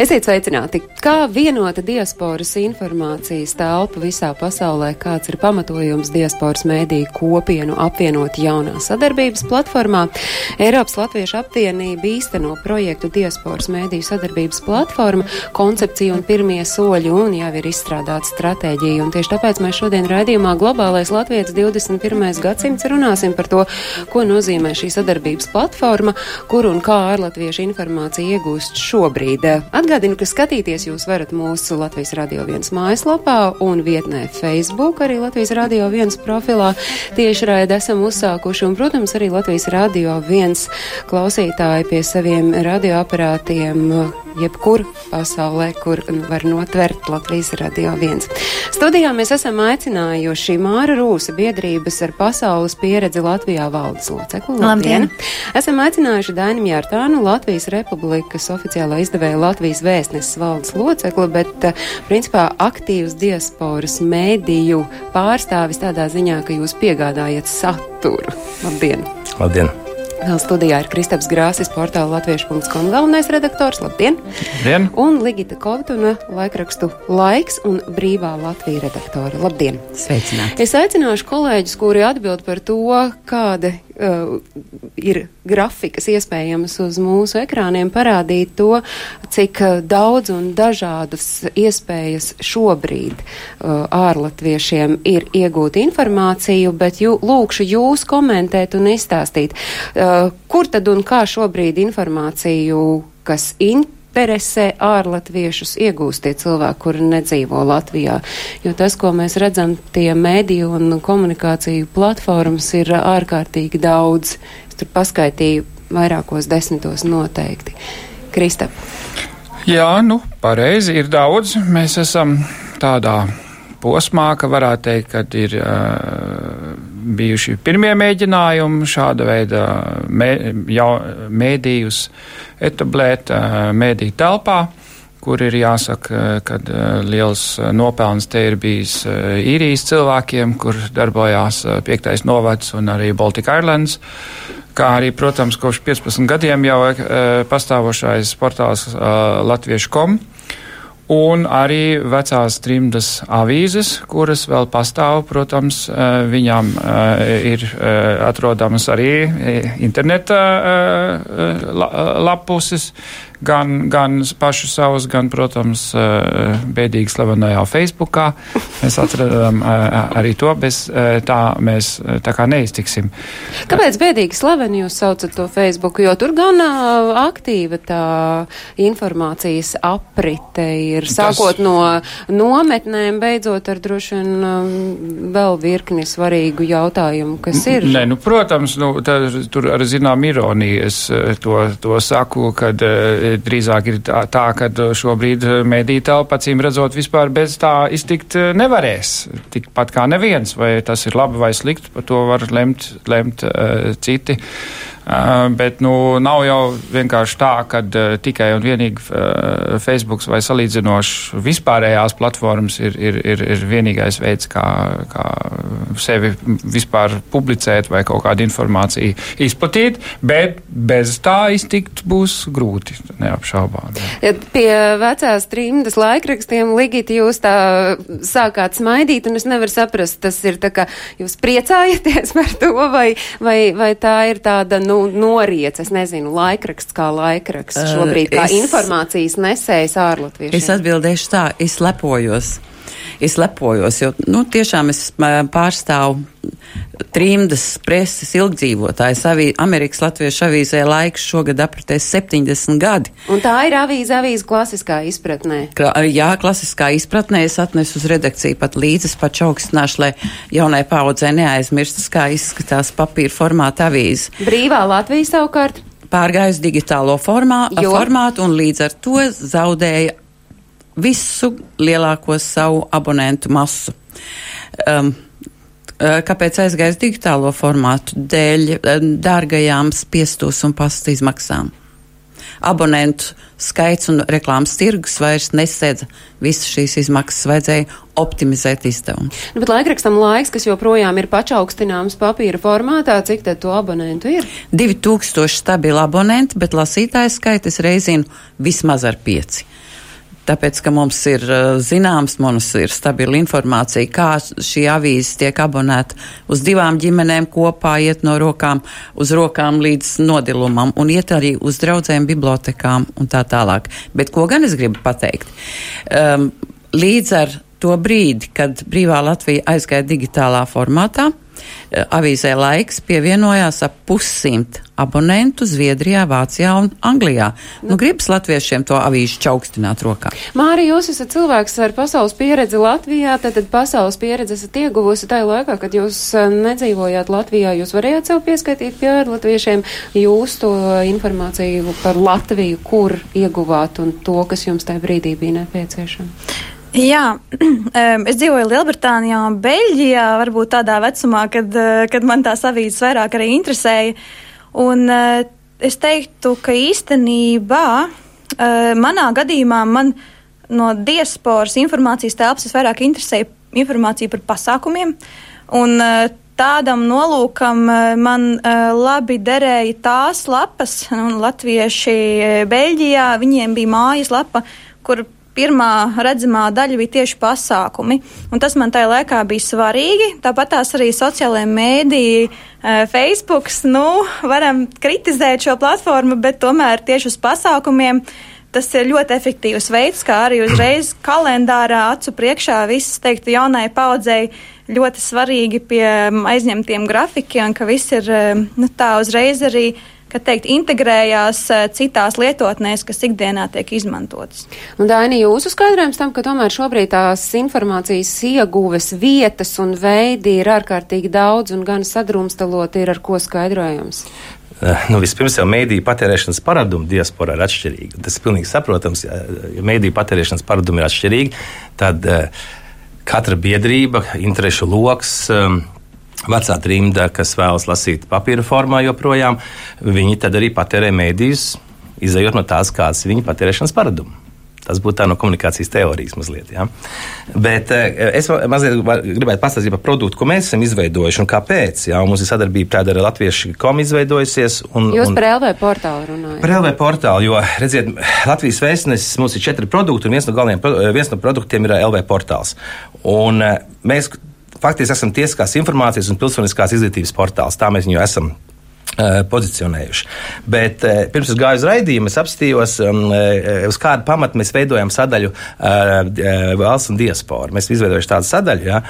Esiet sveicināti! Kā vienota diasporas informācijas telpa visā pasaulē, kāds ir pamatojums diasporas mēdīju kopienu apvienot jaunā sadarbības platformā, Eiropas Latviešu apvienība īsteno projektu diasporas mēdīju sadarbības platforma, koncepcija un pirmie soļi un jau ir izstrādāta stratēģija. Un tieši tāpēc mēs šodien raidījumā Globālais Latvijas 21. gadsimts runāsim par to, ko nozīmē šī sadarbības platforma, kur un kā ārlatviešu informācija iegūst šobrīd. Atgādinu, ka skatīties jūs varat mūsu Latvijas Radio 1 mājaslapā un vietnē Facebook, arī Latvijas Radio 1 profilā. Tieši raidi esam uzsākuši un, protams, arī Latvijas Radio 1 klausītāji pie saviem radioaparātiem jebkur pasaulē, kur var notvert Latvijas radio viens. Studijā mēs esam aicinājuši Māra Rūsa biedrības ar pasaules pieredzi Latvijā valdes locekli. Labdien! Esam aicinājuši Dainu Jārtānu, Latvijas Republikas oficiālā izdevēja Latvijas vēstneses valdes locekli, bet principā aktīvs diasporas mēdīju pārstāvis tādā ziņā, ka jūs piegādājat saturu. Labdien! Labdien! Vēl studijā ir Kristaps Grāsis, portāla latviešu.com galvenais redaktors. Labdien! Labdien! Un Ligita Kovtuna, laikrakstu laiks un brīvā Latvija redaktore. Labdien! Sveicināti! Es aicināšu kolēģus, kuri atbild par to, kāda ir grafikas iespējamas uz mūsu ekrāniem, parādīt to, cik daudz un dažādas iespējas šobrīd uh, ārlatviešiem ir iegūt informāciju, bet jū, lūkšu jūs komentēt un izstāstīt. Uh, kur tad un kā šobrīd informāciju, kas interesē ārlatviešus, iegūst tie cilvēki, kuri nedzīvo Latvijā? Jo tas, ko mēs redzam, tie mediju un komunikāciju platformas ir ārkārtīgi daudz. Es tur paskaitīju vairākos desmitos noteikti. Kristap. Jā, nu, pareizi ir daudz. Mēs esam tādā posmā, ka varētu teikt, ka ir uh, bijuši pirmie mēģinājumi šāda veida mē, jau, mēdījus etablēt uh, mēdīju telpā, kur ir jāsaka, ka uh, liels nopelns te ir bijis īrijas cilvēkiem, kur darbojās piektais novads un arī Baltic Islands kā arī, protams, kopš 15 gadiem jau pastāvošais portāls Latviešu kom. Un arī vecās trimdas avīzes, kuras vēl pastāv, protams, viņām ir atrodamas arī interneta lapuses, gan, gan pašu savus, gan, protams, bēdīgi slavenajā Facebookā. Mēs atradām arī to, bez tā mēs tā kā neiztiksim. Kāpēc bēdīgi slaveni jūs saucat to Facebooku? Jo tur gan aktīva tā informācijas aprite ir ir sākot Tas... no nometnēm, beidzot ar droši vien um, vēl virkni svarīgu jautājumu, kas ir. Nē, nu, protams, nu, tā, tur ar zinām ironiju es eh, to, to saku, kad uh, drīzāk ir tā, tā ka šobrīd eh, mediju telpa, acīm redzot, vispār bez tā iztikt nevarēs. Tikpat kā neviens, vai tas ir labi vai slikti, par to var lemt, lemt uh, citi. Uh, bet nu, nav jau vienkārši tā, ka uh, tikai un vienīgi uh, Facebook vai salīdzinoši vispārējās platformas ir, ir, ir, ir vienīgais veids, kā, kā sevi vispār publicēt vai kaut kādu informāciju izplatīt, bet bez tā iztikt būs grūti, neapšaubām. Ja pie vecās trimdas laikrakstiem Ligita jūs tā sākāt smaidīt, un es nevaru saprast, tas ir tā kā jūs priecājaties par to, vai, vai, vai tā ir tāda, nu, noriec, es nezinu, laikraksts kā laikraksts šobrīd, kā es, informācijas nesējs ārlatviešiem? Es atbildēšu tā, es lepojos. Es lepojos, jo nu, tiešām es pārstāvu trījus preses ilgdzīvotājs. Avī, Amerikas Latviešu avīzē laiks šogad apritēs 70 gadi. Un tā ir avīze, avīze klasiskā izpratnē. Kla, jā, klasiskā izpratnē es atnesu uz redakciju pat līdzes pašu augstināšu, lai jaunai paudzē neaizmirstas, kā izskatās papīra formāta avīze. Brīvā Latvija savukārt pārgājusi digitālo formā, jo? formātu un līdz ar to zaudēja visu lielāko savu abonentu masu. Um, Kāpēc aizgājis digitālo formātu? Dēļ dārgajām spiestos un pasta izmaksām. abonentu skaits un reklāmas tirgus vairs nesedza visas šīs izmaksas, vajadzēja optimizēt izdevumu. Nu, bet laikrakstam laiks, kas joprojām ir pačaukstināms papīra formātā, cik tad to abonentu ir? 2000 stabili abonenti, bet lasītāju skaitas reizinu vismaz ar pieci tāpēc, ka mums ir uh, zināms, mums ir stabila informācija, kā šī avīze tiek abonēta uz divām ģimenēm kopā, iet no rokām uz rokām līdz nodilumam un iet arī uz draudzēm bibliotekām un tā tālāk. Bet ko gan es gribu pateikt? Um, līdz ar to brīdi, kad brīvā Latvija aizgāja digitālā formātā, avīzē laiks pievienojās ap pussimt abonentu Zviedrijā, Vācijā un Anglijā. Nu, gribas latviešiem to avīžu čaukstināt rokā. Māri, jūs esat cilvēks ar pasaules pieredzi Latvijā, tad, tad pasaules pieredzi esat ieguvusi tajā laikā, kad jūs eh, nedzīvojāt Latvijā, jūs varējāt sev pieskaitīt pie latviešiem, jūs to informāciju par Latviju, kur ieguvāt un to, kas jums tajā brīdī bija nepieciešams. Jā, es dzīvoju Lielbritānijā un Beļģijā, varbūt tādā vecumā, kad, eh, kad man tās avīzes vairāk arī interesēja. Un eh, es teiktu, ka īstenībā eh, manā gadījumā man no diasporas informācijas telpas vairāk interesēja informācija par pasākumiem. Un tādam nolūkam man labi derēja tās lapas, un latvieši Beļģijā, viņiem bija mājas lapa, kur pirmā redzamā daļa bija tieši pasākumi. Un tas man tajā laikā bija svarīgi. Tāpat tās arī sociālajie mēdīji, eh, Facebook, nu, varam kritizēt šo platformu, bet tomēr tieši uz pasākumiem. Tas ir ļoti efektīvs veids, kā arī uzreiz kalendārā acu priekšā viss, teiktu, jaunai paudzei ļoti svarīgi pie aizņemtiem grafikiem, ka viss ir eh, nu, tā uzreiz arī kad teikt, integrējās eh, citās lietotnēs, kas ikdienā tiek izmantotas. Un, Daini, jūsu skaidrojums tam, ka tomēr šobrīd tās informācijas ieguves vietas un veidi ir ārkārtīgi daudz un gan sadrumstaloti ir ar ko skaidrojums? Eh, nu, vispirms jau mēdīņu patērēšanas paradumi diasporā ir atšķirīgi. Tas ir pilnīgi saprotams. Ja, mēdīņu patērēšanas paradumi ir atšķirīgi, tad uh, katra biedrība, interešu lokus, um, Vecā trimda, kas vēlas lasīt papīra formā, joprojām, viņi tad arī patērē mēdījus, izējot no tās, kādas ir viņa patērēšanas paradumi. Tas būtu tā no komunikācijas teorijas mazliet. Ja? Bet eh, es mazliet gribētu pastāstīt par produktu, ko mēs esam izveidojuši un kāpēc. Ja? Un mums ir sadarbība tāda ar Latviešu komu izveidojusies. Un, Jūs un, par LV portālu runājat? Par LV portālu, jo, redziet, Latvijas vēstnesis mums ir četri produkti, un viens no galvenajiem viens no produktiem ir LV portāls. Un eh, mēs faktiski esam tiesiskās informācijas un pilsoniskās izglītības portāls. Tā mēs viņu esam uh, pozicionējuši. Bet uh, pirms es gāju uz raidījumu, es apstījos, um, uh, uz kādu pamatu mēs veidojam sadaļu valsts un diasporu. Mēs izveidojuši tādu sadaļu. Ja,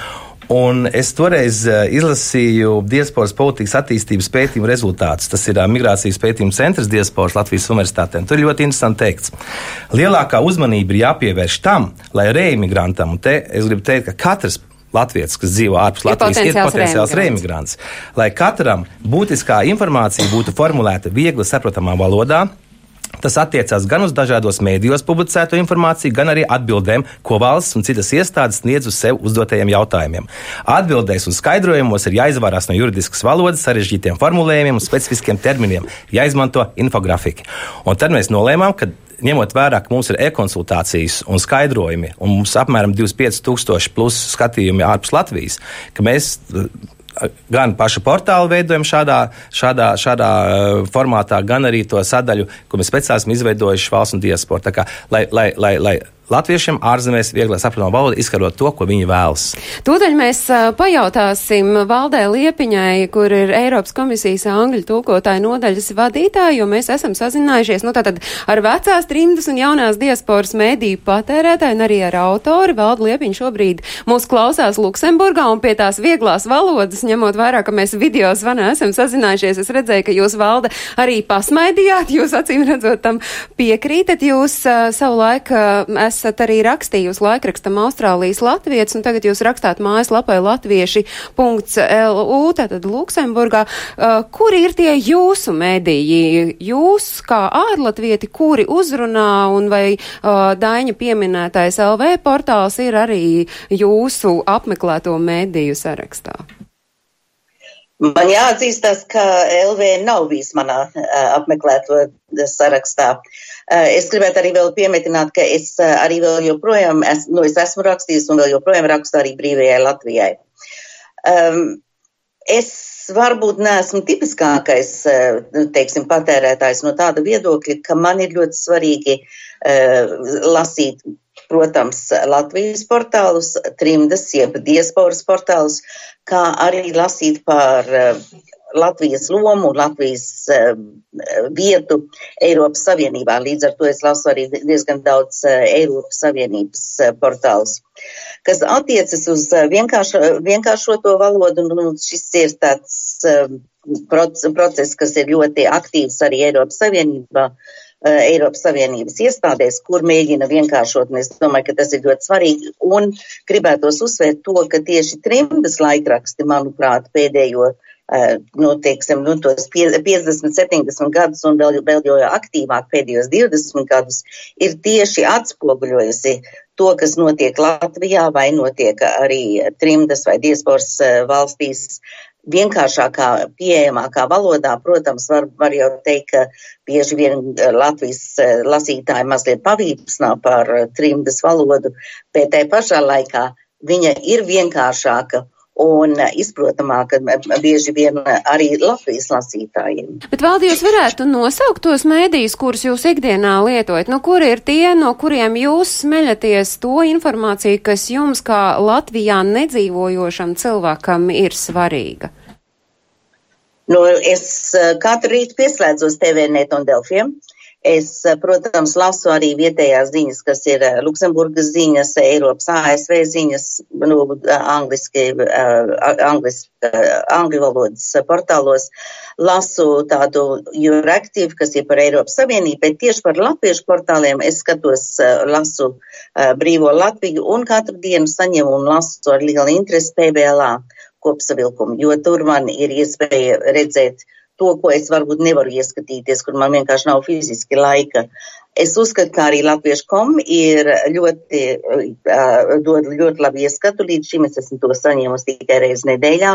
Un es toreiz izlasīju diasporas politikas attīstības pētījumu rezultātus. Tas ir Migrācijas pētījuma centrs diasporas Latvijas universitātē. Tur ir ļoti interesanti teikts. Lielākā uzmanība ir jāpievērš tam, lai reimigrantam, un te es gribu teikt, ka katrs Latvijas, kas dzīvo ārpus Latvijas, ir potenciāls reimigrants. Lai katram būtiskā informācija būtu formulēta viegli saprotamā valodā, Tas attiecās gan uz dažādos mēdījos publicēto informāciju, gan arī atbildēm, ko valsts un citas iestādes sniedz uz sev uzdotajiem jautājumiem. Atbildēs un skaidrojumos ir jāizvairās no juridiskas valodas, sarežģītiem formulējumiem un specifiskiem terminiem, jāizmanto infografiki. Un tad mēs nolēmām, ka ņemot vērā, ka mums ir e-konsultācijas un skaidrojumi, un mums apmēram 25,000 plus skatījumi ārpus Latvijas, ka mēs eh, gan pašu portālu veidojam šādā, šādā, šādā uh, formātā, gan arī to sadaļu, ko mēs pēc tam esam izveidojuši valsts un diasporta. Lai, lai, lai, lai latviešiem ārzemēs vieglāk saprotama valoda, izkarot to, ko viņi vēlas. Tūdaļ mēs pajautāsim Valdē Liepiņai, kur ir Eiropas komisijas angļu tūkotāja nodaļas vadītāja, jo mēs esam sazinājušies, nu tātad ar vecās trimdas un jaunās diasporas mēdīju patērētāju un arī ar autori. Valda Liepiņa šobrīd mūs klausās Luksemburgā un pie tās vieglās valodas, ņemot vairāk, ka mēs video zvanā esam sazinājušies, es redzēju, ka jūs valda arī pasmaidījāt, jūs acīm redzot tam piekrītat, jūs uh, savu laiku uh, esat arī rakstījusi laikrakstam Austrālijas latvietis, un tagad jūs rakstāt mājaslapai latvieši.lu, tātad Luksemburgā. Uh, kuri ir tie jūsu mediji? Jūs kā ārlatvieti, kuri uzrunā, un vai uh, Daiņa pieminētais LV portāls ir arī jūsu apmeklēto mediju sarakstā? Man jāatzīstas, ka LV nav bijis manā apmeklēto sarakstā. Es gribētu arī vēl piemetināt, ka es arī vēl joprojām, es, nu, es esmu rakstījis un vēl joprojām rakstu arī brīvajai Latvijai. Um, es varbūt neesmu tipiskākais, teiksim, patērētājs no tāda viedokļa, ka man ir ļoti svarīgi uh, lasīt protams, Latvijas portālus, trimdas, jeb diasporas portālus, kā arī lasīt par uh, Latvijas lomu, Latvijas uh, vietu Eiropas Savienībā. Līdz ar to es lasu arī diezgan daudz uh, Eiropas Savienības portālus. Kas attiecas uz vienkāršo, vienkāršoto valodu, nu, šis ir tāds process, kas ir ļoti aktīvs arī Eiropas Savienībā. Uh, Uh, Eiropas Savienības iestādēs, kur mēģina vienkāršot, un es domāju, ka tas ir ļoti svarīgi. Un gribētos uzsvērt to, ka tieši trimdas laikraksti, manuprāt, pēdējo, uh, nu, teiksim, nu, tos 50, 70 gadus un vēl, vēl jau aktīvāk pēdējos 20 gadus, ir tieši atspoguļojusi to, kas notiek Latvijā vai notiek arī trimdas vai diasporas uh, valstīs. Vienkāršākā, pieejamākā valodā, protams, var, var jau teikt, ka bieži vien eh, Latvijas eh, lasītāji mazliet pavīpsnā par eh, trimdas valodu, bet tai pašā laikā viņa ir vienkāršāka un izprotamāka bieži vien arī Latvijas lasītājiem. Bet valdi jūs varētu nosaukt tos mēdījus, kurus jūs ikdienā lietojat? Nu, kur ir tie, no kuriem jūs smeļaties to informāciju, kas jums kā Latvijā nedzīvojošam cilvēkam ir svarīga? Nu, es katru rītu pieslēdzos TVNet un Delfiem. Uh, Es, eh, protams, lasu arī vietējās ziņas, kas ir eh, Luksemburgas ziņas, Eiropas ASV ziņas, nu, angliski, eh, angliski, angļu valodas portālos. Lasu tādu Euractiv, kas ir par Eiropas Savienību, bet tieši par latviešu portāliem es skatos, lasu brīvo Latviju un katru dienu saņemu un lasu ar lielu interesi PBLA kopsavilkumu, jo tur man ir iespēja redzēt to, ko es varbūt nevaru ieskatīties, kur man vienkārši nav fiziski laika. Es uzskatu, ka arī Latviešu kom ir ļoti, dod ļoti labi ieskatu, līdz šim es esmu to saņēmusi tikai reizi nedēļā.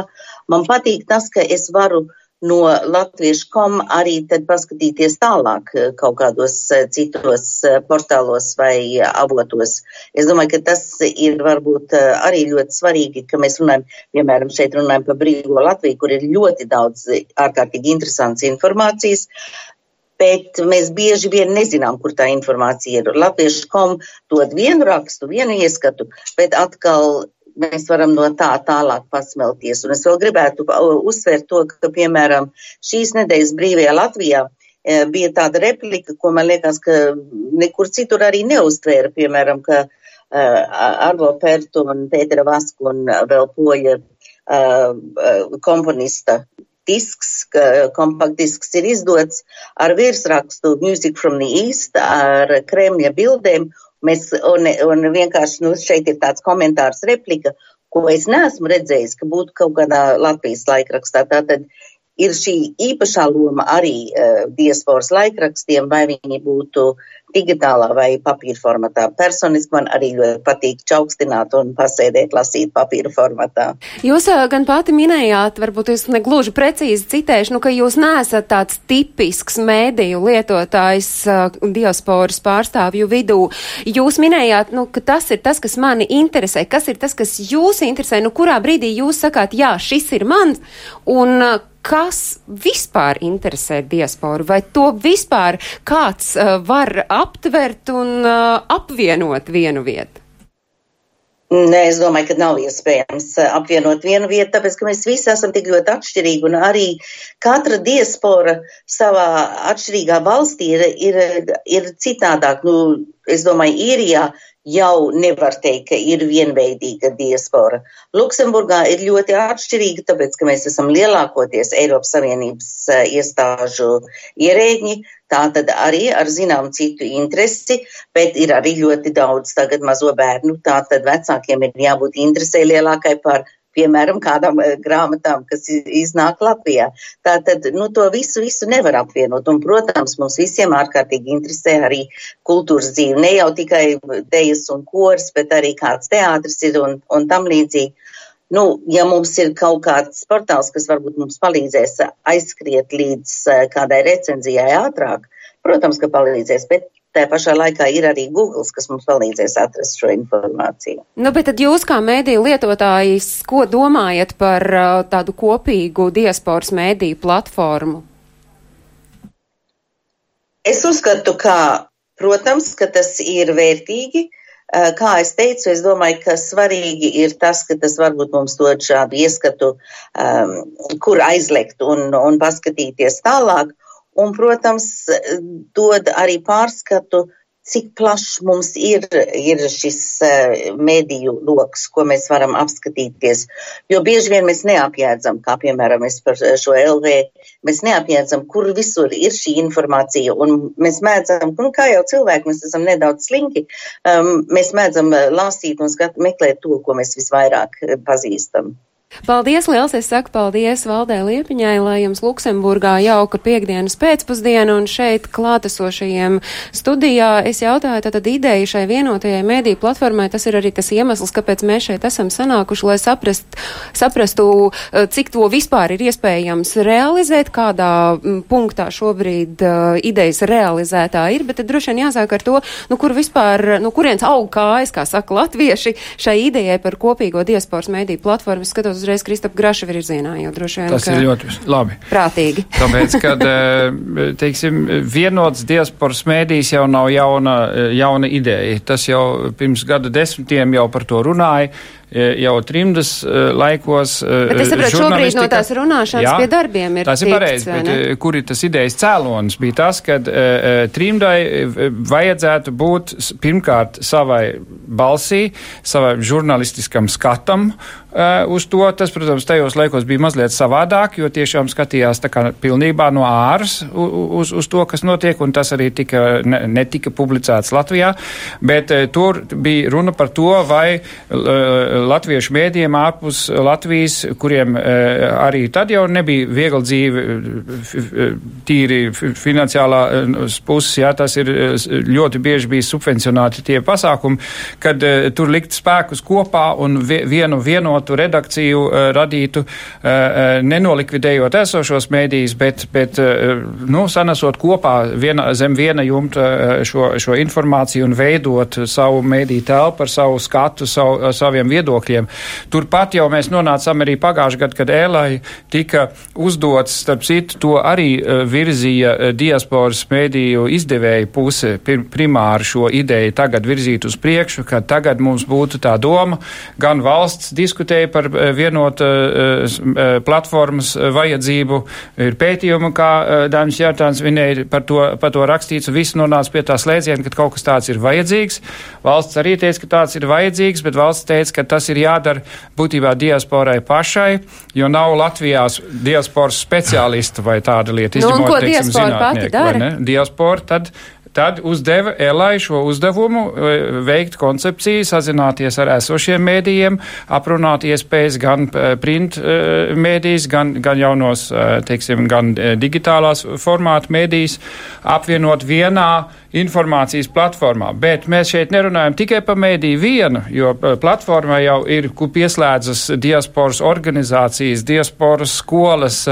Man patīk tas, ka es varu uh, no latviešu kom arī tad paskatīties tālāk eh, kaut kādos eh, citos eh, portālos vai avotos. Es domāju, ka tas ir varbūt arī ļoti svarīgi, ka mēs runājam, piemēram, šeit runājam par brīvo Latviju, kur ir ļoti daudz ārkārtīgi interesants informācijas. Bet mēs bieži vien nezinām, kur tā informācija ir. Latviešu kom dod vienu rakstu, vienu ieskatu, bet atkal mēs varam no tā tālāk pasmelties. Un es vēl gribētu uzsvērt to, ka, piemēram, šīs nedēļas brīvajā Latvijā e, bija tāda replika, ko man liekas, ka nekur citur arī neuztvēra, piemēram, ka uh, Arvo Pertu un Pētera Vasku un vēl poja uh, komponista disks, kompaktdisks ir izdots ar virsrakstu Music from the East, ar Kremļa bildēm Mēs, un, un vienkārši nu, šeit ir tāds komentārs, replika, ko es neesmu redzējis, ka būtu kaut kādā Latvijas laikrakstā. Tātad ir šī īpašā loma arī uh, diasporas laikrakstiem, vai viņi būtu digitālā vai papīra formatā. Personiski man arī ļoti patīk čaukstināt un pasēdēt, lasīt papīra formatā. Jūs gan pati minējāt, varbūt es negluži precīzi citēšu, nu, ka jūs neesat tāds tipisks mēdīju lietotājs uh, diasporas pārstāvju vidū. Jūs minējāt, nu, ka tas ir tas, kas mani interesē. Kas ir tas, kas jūs interesē? Nu, kurā brīdī jūs sakāt, jā, šis ir mans? Un, uh, kas vispār interesē diasporu, vai to vispār kāds uh, var aptvert un uh, apvienot vienu vietu? Nē, es domāju, ka nav iespējams uh, apvienot vienu vietu, tāpēc, ka mēs visi esam tik ļoti atšķirīgi, un arī katra diaspora savā atšķirīgā valstī ir, ir, ir citādāk. Nu, es domāju, īrijā jau nevar teikt, ka ir vienveidīga diaspora. Luksemburgā ir ļoti atšķirīga, tāpēc, ka mēs esam lielākoties Eiropas Savienības uh, iestāžu ierēģi, tā tad arī ar zinām citu interesi, bet ir arī ļoti daudz tagad mazo bērnu, tā tad vecākiem ir jābūt interesē lielākai par piemēram, kādām eh, grāmatām, kas iznāk Latvijā. Tātad, nu, to visu, visu nevar apvienot. Un, protams, mums visiem ārkārtīgi interesē arī kultūras dzīve. Ne jau tikai dejas un kors, bet arī kāds teātris ir un, un tam līdzīgi. Nu, ja mums ir kaut kāds portāls, kas varbūt mums palīdzēs aizskriet līdz uh, kādai recenzijai ātrāk, protams, ka palīdzēs, bet tā pašā laikā ir arī Google, kas mums palīdzēs atrast šo informāciju. Nu, bet tad jūs kā mēdīju lietotājs, ko domājat par uh, tādu kopīgu diasporas mēdīju platformu? Es uzskatu, ka, protams, ka tas ir vērtīgi. Kā es teicu, es domāju, ka svarīgi ir tas, ka tas varbūt mums dod šādu ieskatu, um, kur aizlekt un, un paskatīties tālāk. Un, protams, dod arī pārskatu cik plašs mums ir, ir šis uh, mediju lokus, ko mēs varam apskatīties. Jo bieži vien mēs neapjēdzam, kā piemēram es par šo LV, mēs neapjēdzam, kur visur ir šī informācija. Un mēs mēdzam, nu, kā jau cilvēki, mēs esam nedaudz slinki, um, mēs mēdzam lasīt un skat, meklēt to, ko mēs visvairāk pazīstam. Paldies, liels! Es saku paldies Valdē Liepiņai, lai jums Luksemburgā jauka piekdienas pēcpusdiena un šeit klātesošajiem studijā. Es jautāju, tātad ideja šai vienotajai mēdīju platformai, tas ir arī tas iemesls, kāpēc mēs šeit esam sanākuši, lai saprast, saprastu, eh, cik to vispār ir iespējams realizēt, kādā mm, punktā šobrīd uh, idejas realizētā ir, bet tad droši vien jāsāk ar to, nu, kur vispār, nu, kuriens aug kājas, kā saka latvieši, šai idejai par kopīgo diasporas mēdīju platformu. Skatos dotos uzreiz Kristapa Graša virzienā, jo droši vien. Tas ir ļoti labi. Prātīgi. Tāpēc, kad, eh, teiksim, vienots diasporas mēdījis jau nav jauna, eh, jauna ideja. Tas jau pirms gada desmitiem jau par to runāja jau trimdas laikos. Bet es saprotu, šobrīd no tās runāšanas jā, pie darbiem ir. Tas ir pareizi, bet kur ir tas idejas cēlonis? Bija tas, ka trimdai vajadzētu būt pirmkārt savai balsī, savai žurnālistiskam skatam uz to. Tas, protams, tajos laikos bija mazliet savādāk, jo tiešām skatījās tā kā pilnībā no āras uz, uz to, kas notiek, un tas arī tika, ne, netika publicēts Latvijā. Bet tur bija runa par to, vai latviešu mēdījiem ārpus Latvijas, kuriem eh, arī tad jau nebija viegla dzīve, tīri finansiālā eh, puses, jā, tas ir eh, ļoti bieži bija subvencionēti tie pasākumi, kad tur likt spēkus kopā un vienu vienotu redakciju radītu, nenolikvidējot esošos mēdījus, bet, bet nu, sanesot kopā viena, zem viena jumta šo, šo informāciju un veidot savu mēdīju telpu ar savu skatu, savu, saviem viedokļiem viedokļiem. Turpat jau mēs nonācām arī pagājušajā gadā, kad Ēlai tika uzdots, starp citu, to arī uh, virzīja uh, diasporas mēdīju izdevēja puse primāri šo ideju tagad virzīt uz priekšu, ka tagad mums būtu tā doma, gan valsts diskutēja par uh, vienot platformas vajadzību, ir pētījumi, kā Dānis Jārtāns vinēja par to, par to rakstīts, un viss nonāca pie tā slēdziena, ka kaut kas tāds ir vajadzīgs. Valsts arī teica, ka tāds ir vajadzīgs, bet valsts teica, ka tas ir jādara būtībā diasporai pašai, jo nav Latvijās diasporas speciālistu vai tāda lieta. Nu, un ko diaspora pati dara? Diaspora tad tad uzdeva Elai šo uzdevumu e, veikt koncepciju, sazināties ar esošiem mēdījiem, aprunāt iespējas gan e, print e, mēdījis, gan, gan jaunos, teiksim, gan digitālās formāta mēdījis, apvienot vienā informācijas platformā. Bet mēs šeit nerunājam tikai par mēdīju vienu, jo platformā jau ir, pieslēdzas diasporas organizācijas, diasporas skolas,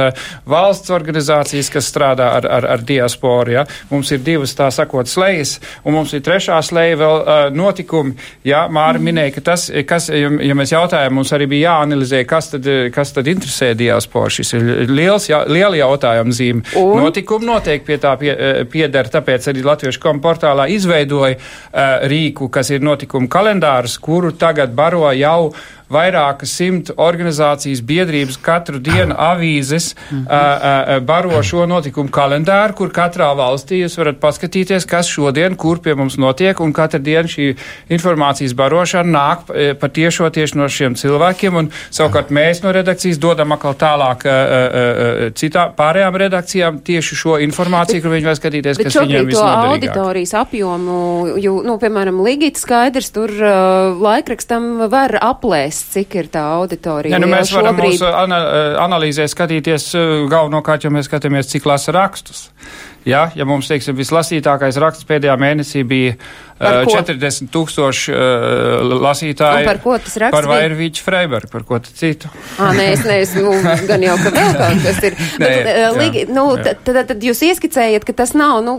valsts organizācijas, kas strādā ar, ar, ar diasporu. Ja? Mums ir divas tā sakot slejas, un mums ir trešā sleja vēl uh, notikumi. Jā, Māra mm. minēja, ka tas, kas, ja, ja mēs jautājām, mums arī bija jāanalizē, kas tad, kas tad interesē diasporu. Šis ir liels, jā, liela jautājuma zīme. Un? Notikumi noteikti pie tā pie, piedara, tāpēc arī Latviešu komportālā izveidoja uh, rīku, kas ir notikumu kalendārs, kuru tagad baro jau vairākas simt organizācijas biedrības katru dienu avīzes mm -hmm. uh, uh, baro šo notikumu kalendāru, kur katrā valstī jūs varat paskatīties, kas šodien, kur pie mums notiek, un katru dienu šī informācijas barošana nāk uh, patiešo tieši no šiem cilvēkiem, un savukārt mēs no redakcijas dodam atkal tālāk uh, uh, citā pārējām redakcijām tieši šo informāciju, kur viņi var skatīties, kas viņiem visnoderīgāk. auditorijas apjomu, jo, nu, piemēram, Ligita skaidrs, tur uh, laikrakstam var aplēst cik ir tā auditorija? Ja, nu, Jo mēs varam šobrīd- mūsu ana, eh, analīzē skatīties eh, galvenokārt, ja mēs skatāmies, cik lasa rakstus. Ja, ja mums, teiksim, vislasītākais raksts pēdējā mēnesī bija uh, ko? 40 tūkstoši uh, lasītāji. Un par ko tas raksts Par? Vairvīču Freibergu, par ko citu. Ā, nē, es neesmu, gan jau, ka vēl kaut kas ir. Nē, Bet, jā. ligi, nu, tad, tad, tad jūs ieskicējat, ka tas nav, nu,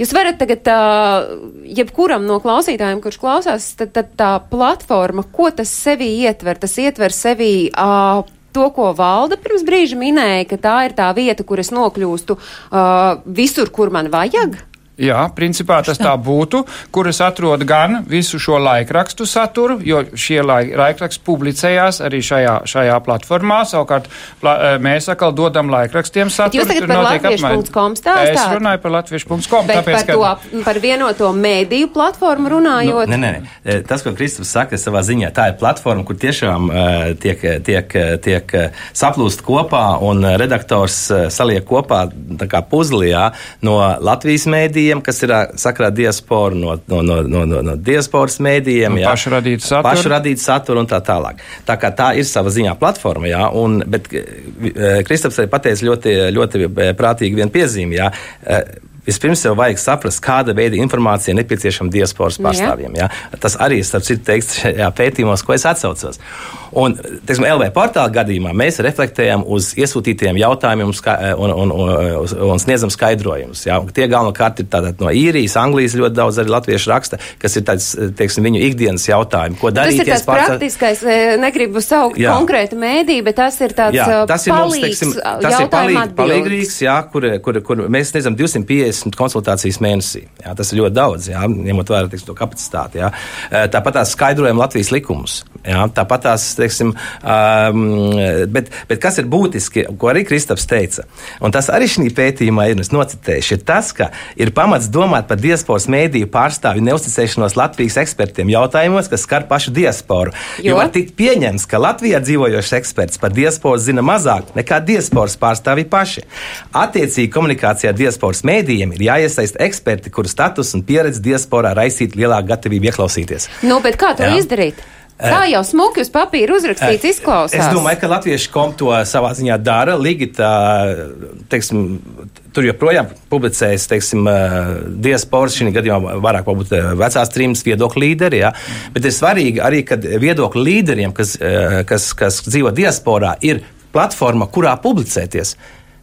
jūs varat tagad, uh, jebkuram no klausītājiem, kurš klausās, tad, tad tā platforma, ko tas sevī ietver? Tas ietver sevī. Uh, To, ko valda pirms brīža minēja, ka tā ir tā vieta, kur es nokļūstu uh, visur, kur man vajag. Jā, principā tas tā būtu, kur es atrodu gan visu šo laikrakstu saturu, jo šie laik, laikraksti publicējās arī šajā, šajā platformā. Savukārt pla, eh, mēs atkal dodam laikrakstiem saturu. jūs tagad par latviešu.com stāstāt? Es runāju par latviešu.com. Bet tāpēc, par, ka- to, ap- par vienoto mēdīju platformu runājot. Nu, nē, nē, nē. Tas, ko Kristofers saka savā ziņā, tā ir platforma, kur tiešām uh, tiek, tiek, tiek uh, saplūst kopā un redaktors uh, saliek kopā tā kā puzlijā no Latvijas mēdījiem, kas ir sakrā diaspora, no, no, no, no, no, no diasporas mēdījiem. No jā. pašradīta satura. Pašradīta satura un tā tālāk. Tā kā tā ir sava ziņā platforma, jā, un, bet eh, Kristaps arī pateica ļoti, ļoti eh, prātīgi vienu piezīmi, jā. Eh, Vispirms jau vajag saprast, kāda veida informācija nepieciešama diasporas Jā. pārstāvjiem. Ja? Tas arī ir starp citu teikts šajā pētījumos, ko es atsaucos. Un, teiksim, LV portāla gadījumā mēs reflektējam uz iesūtītiem jautājumiem un, un, un, un, un sniedzam skaidrojumus. Ja? Tie galvenokārt ir tātad no īrijas, Anglijas ļoti daudz arī latviešu raksta, kas ir tāds, teiksim, viņu ikdienas jautājumi. Ko Tas ir darīt? tāds praktiskais, eh, negribu saukt Jā. konkrētu mēdī, bet tas ir tāds Jā, eh, tas ir mums, palīgs, teiksim, eh, tas ir jautājumu palīg, atbildes. palīgrīgs, jā, kur, kur, kur mēs sniedzam 250 konsultācijas mēnesī. Jā, tas ir ļoti daudz, jā, ņemot vērā teiksim, to kapacitāti. Jā. Eh, Tāpat tās skaidrojam Latvijas likumus. Jā, tāpat tās, teiksim, um, bet, bet kas ir būtiski, ko arī Kristaps teica, un tas arī šī pētījumā ir, nocitēšu, ir tas, ka ir pamats domāt par diasporas mēdīju pārstāvju neusticēšanos Latvijas ekspertiem jautājumos, kas skar pašu diasporu. Jo, Jo? var tikt pieņemts, ka Latvijā dzīvojošs eksperts par diasporu zina mazāk nekā diasporas pārstāvji paši. Attiecīgi komunikācijā ar diasporas mēdījiem ir jāiesaist eksperti, kuru status un pieredzi diasporā raisīt lielāku gatavību ieklausīties. Nu, bet kā to Jā. izdarīt? Tā jau smuki uz papīra uzrakstīts izklausās. Es domāju, ka latvieši kom to savā ziņā dara. Ligita, teiksim, tur joprojām publicējas, teiksim, eh, diasporas, šī gadījumā vairāk varbūt eh, vecās trījums viedokļu līderi, jā. Bet ir svarīgi arī, ka viedokļu līderiem, kas, eh, kas, kas dzīvo diasporā, ir platforma, kurā publicēties.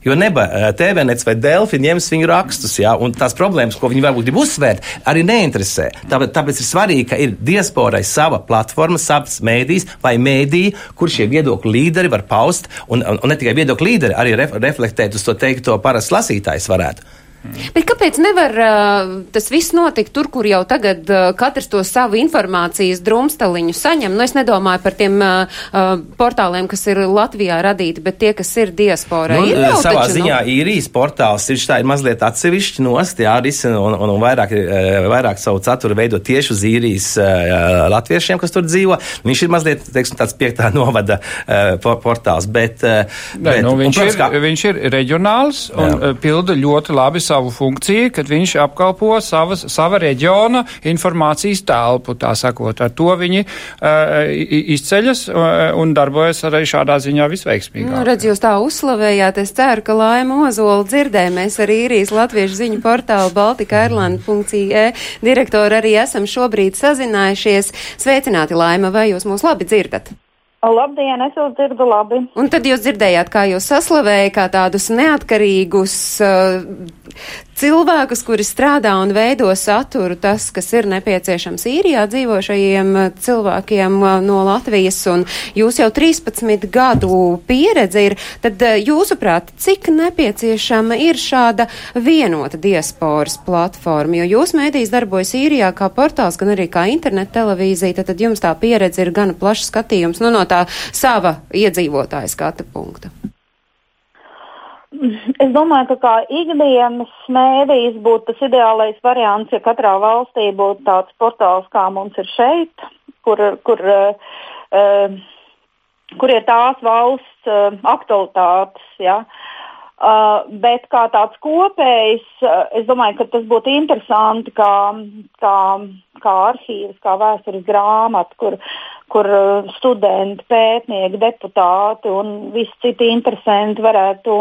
Jo neba eh, TVNets vai Delfi ņems viņu rakstus, jā, un tās problēmas, ko viņi varbūt grib uzsvērt, arī neinteresē. Tāpēc, tāpēc ir svarīgi, ka ir diasporai sava platforma, savs mēdījis vai mēdīji, kur šie viedokļu līderi var paust, un, un, un ne tikai viedokļu līderi, arī ref, reflektēt uz to teikto parasts lasītājs varētu. Bet kāpēc nevar uh, tas viss notikt tur, kur jau tagad uh, katrs to savu informācijas drumstaliņu saņem? Nu, es nedomāju par tiem uh, uh, portāliem, kas ir Latvijā radīti, bet tie, kas ir diasporā. ir jau Nu, savā taču, ziņā īrijas portāls ir, tā, ir mazliet atsevišķi nost, jā, risina un, un, un vairāk, eh, vairāk savu saturu veido tieši uz īrijas uh, latviešiem, kas tur dzīvo. Viņš ir mazliet, teiksim, tāds piektā novada uh, portāls, bet, uh, Nē, bet nu, un, viņš, protams, ir, viņš ir reģionāls un. Jā. pilda ļoti labi savu funkciju, kad viņš apkalpo savas, sava reģiona informācijas telpu, tā sakot. Ar to viņi uh, izceļas uh, un darbojas arī šādā ziņā visveiksmīgāk. Nu, redz, jūs tā uzslavējāt. Es ceru, ka Laima Ozola dzirdē. Mēs arī īrijas latviešu ziņu portālu baltikairland.e direktori arī esam šobrīd sazinājušies. Sveicināti, Laima, vai jūs mūs labi dzirdat? Labdien, es jūs dzirdu labi. Un tad jūs dzirdējāt, kā jūs saslavēja kā tādus neatkarīgus uh, cilvēkus, kuri strādā un veido saturu, tas, kas ir nepieciešams īrijā dzīvošajiem cilvēkiem uh, no Latvijas, un jūs jau 13 gadu pieredze ir, tad uh, jūsuprāt, cik nepieciešama ir šāda vienota diasporas platforma, jo jūs mēdīs darbojas īrijā kā portāls, gan arī kā internet televīzija, tad, tad jums tā pieredze ir gana plašs skatījums, nu no tā sava iedzīvotāja skata punkta. Es domāju, ka kā ikdienas mēdījis būtu tas ideālais variants, ja katrā valstī būtu tāds portāls, kā mums ir šeit, kur, kur, uh, kur ir tās valsts uh, aktualitātes. Ja? Uh, bet kā tāds kopējs, uh, es domāju, ka tas būtu interesanti kā, kā kā arhīvs, kā vēstures grāmata, kur, kur studenti, pētnieki, deputāti un visi citi interesanti varētu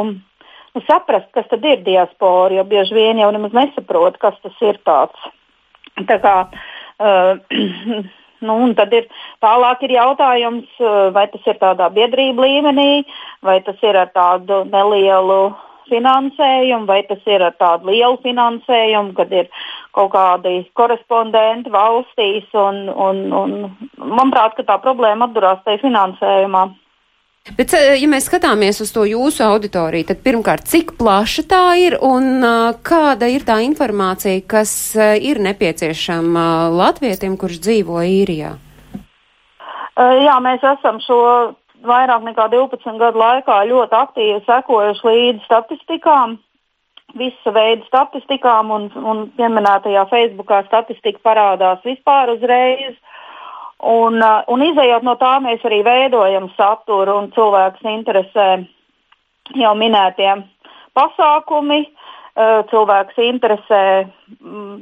nu, saprast, kas tad ir diaspora, jo bieži vien jau nemaz nesaprot, kas tas ir tāds. Tā kā, uh, nu, un tad ir tālāk ir jautājums, uh, vai tas ir tādā biedrība līmenī, vai tas ir ar tādu nelielu finansējumu, vai tas ir ar tādu lielu finansējumu, kad ir kaut kādi korespondenti valstīs. Un, un, un, manuprāt, tā problēma atdurās tajā finansējumā. Bet, eh, ja mēs skatāmies uz to jūsu auditoriju, tad pirmkārt, cik plaša tā ir un uh, kāda ir tā informācija, kas uh, ir nepieciešama latvietim, kurš dzīvo īrijā? Jā, mēs esam šo vairāk nekā 12 gadu laikā ļoti aktīvi sekojuši līdzi statistikām, visa veida statistikām, un, un pieminētajā Facebookā statistika parādās vispār uzreiz. Un, uh, un izējot no tā, mēs arī veidojam saturu un cilvēks interesē jau minētie pasākumi, uh, cilvēks interesē mm,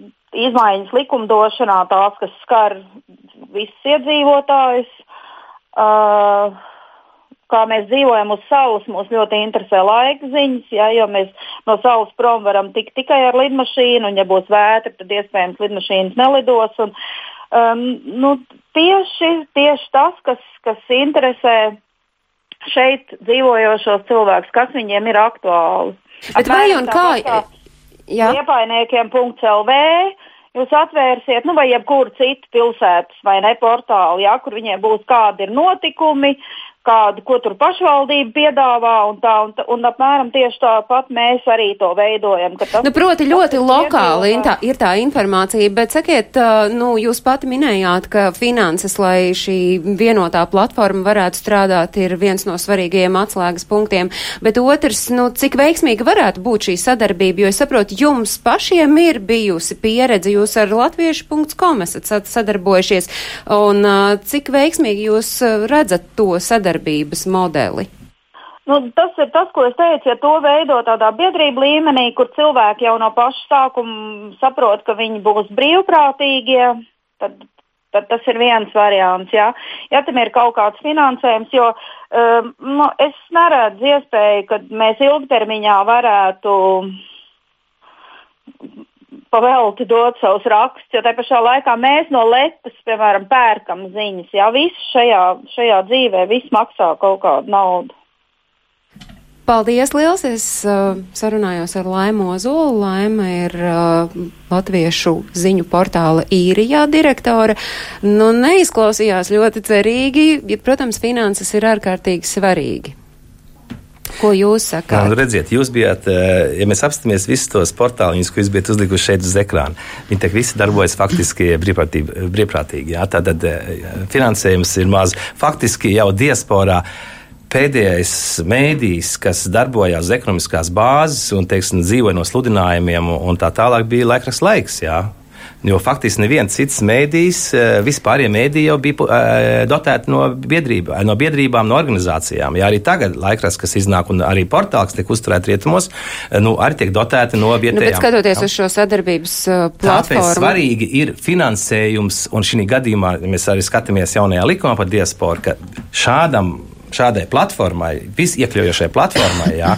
izmaiņas likumdošanā, tās, kas skar visus iedzīvotājus. Uh, kā mēs dzīvojam uz salas, mūs ļoti interesē laika ziņas, ja, jo mēs no salas prom varam tikt tikai ar lidmašīnu, un ja būs vētra, tad iespējams lidmašīnas nelidos. Un, um, nu, tieši, tieši tas, kas, kas interesē šeit dzīvojošos cilvēkus, kas viņiem ir aktuāli. Bet vai un kā? Iepainiekiem.lv jūs atvērsiet, nu vai jebkuru citu pilsētas vai ne portālu, jā, kur viņiem būs kādi ir notikumi, kādu, ko tur pašvaldība piedāvā, un tā, un, un apmēram tieši tāpat mēs arī to veidojam. Tas, nu, proti, ļoti lokāli tā, ir tā informācija, bet sakiet, nu, jūs pati minējāt, ka finanses, lai šī vienotā platforma varētu strādāt, ir viens no svarīgajiem atslēgas punktiem, bet otrs, nu, cik veiksmīga varētu būt šī sadarbība, jo es saprotu, jums pašiem ir bijusi pieredze, jūs ar latviešu.com esat sadarbojušies, un cik veiksmīgi jūs redzat to sadarbību? Sadarbības modeli? Nu, tas ir tas, ko es teicu, ja to veido tādā biedrība līmenī, kur cilvēki jau no paša sākuma saprot, ka viņi būs brīvprātīgie, tad, tad tas ir viens variants. Jā. Ja tam ir kaut kāds finansējums, jo um, nu, es neredzu iespēju, ka mēs ilgtermiņā varētu pavelti dot savus rakstus, jo tajā pašā laikā mēs no letas, piemēram, pērkam ziņas. Jā, viss šajā, šajā dzīvē, viss maksā kaut kādu naudu. Paldies, liels! Es uh, sarunājos ar Laimu Ozolu. Laima ir uh, latviešu ziņu portāla īrijā direktore. Nu, neizklausījās ļoti cerīgi, ja, protams, finanses ir ārkārtīgi svarīgi. Ko jūs sakāt? Nu, redziet, jūs bijāt, eh, ja mēs apstāmies visus tos portālus, ko jūs bijat uzlikuši šeit uz ekrāna, viņi te visi darbojas faktiski brīvprātīgi. Jā, tātad eh, finansējums ir maz. Faktiski jau diasporā pēdējais mēdījis, kas darbojās uz ekonomiskās bāzes un teiksim, dzīvoja no sludinājumiem, un tā tālāk bija laikraksts laiks. Jā. Jo faktiski neviens cits mēdījis, eh, vispārējie mēdīji jau bija uh, dotēti no, biedrība, no biedrībām, no organizācijām. Jā, arī tagad laikraksts, kas iznāk, un arī portāls tiek uzturēts rietumos, eh, nu, arī tiek dotēti no vietējām. Nu, bet skatoties jā. uz šo sadarbības platformu. Tāpēc svarīgi ir finansējums, un šī gadījumā mēs arī skatāmies jaunajā likumā par diasporu, ka šādam šādai platformai, visiekļaujošai platformai, jā,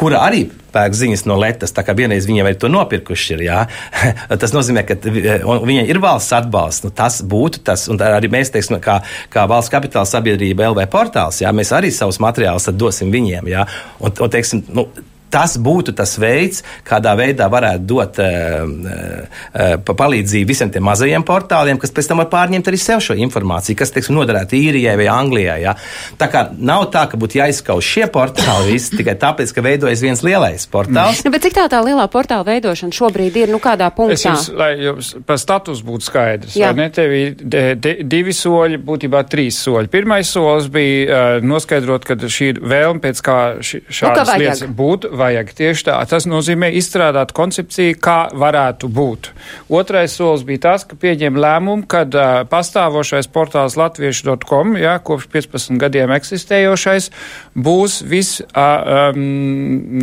kura arī pērk ziņas no Latvijas. Tā kā vienreiz viņiem ir to nopirkuši, ir, jā, tas nozīmē, ka viņai ir valsts atbalsts. Nu, tas būtu tas, un arī mēs, teiksim, kā, kā valsts kapitāla sabiedrība LV portāls, jā, mēs arī savus materiālus dosim viņiem. Jā, un, un, teiksim, nu, tas būtu tas veids, kādā veidā varētu dot uh, uh, palīdzību visiem tiem mazajiem portāliem, kas pēc tam var pārņemt arī sev šo informāciju, kas, teiksim, noderētu īrijai vai Anglijai. Ja? Tā kā nav tā, ka būtu jāizskauž šie portāli visi tikai tāpēc, ka veidojas viens lielais portāls. Nu, bet cik tā tā lielā portāla veidošana šobrīd ir, nu kādā punktā? Es jums, lai jums par status būtu skaidrs, Jā. vai ne, tev ir divi soļi, būtībā trīs soļi. Pirmais solis bija uh, noskaidrot, ka šī ir vēlme pēc kā nu, šādas nu, lietas būt vajag. Tieši tā. Tas nozīmē izstrādāt koncepciju, kā varētu būt. Otrais solis bija tas, ka pieņem lēmumu, kad uh, pastāvošais portāls latviešu.com, ja, kopš 15 gadiem eksistējošais, būs vis uh, um,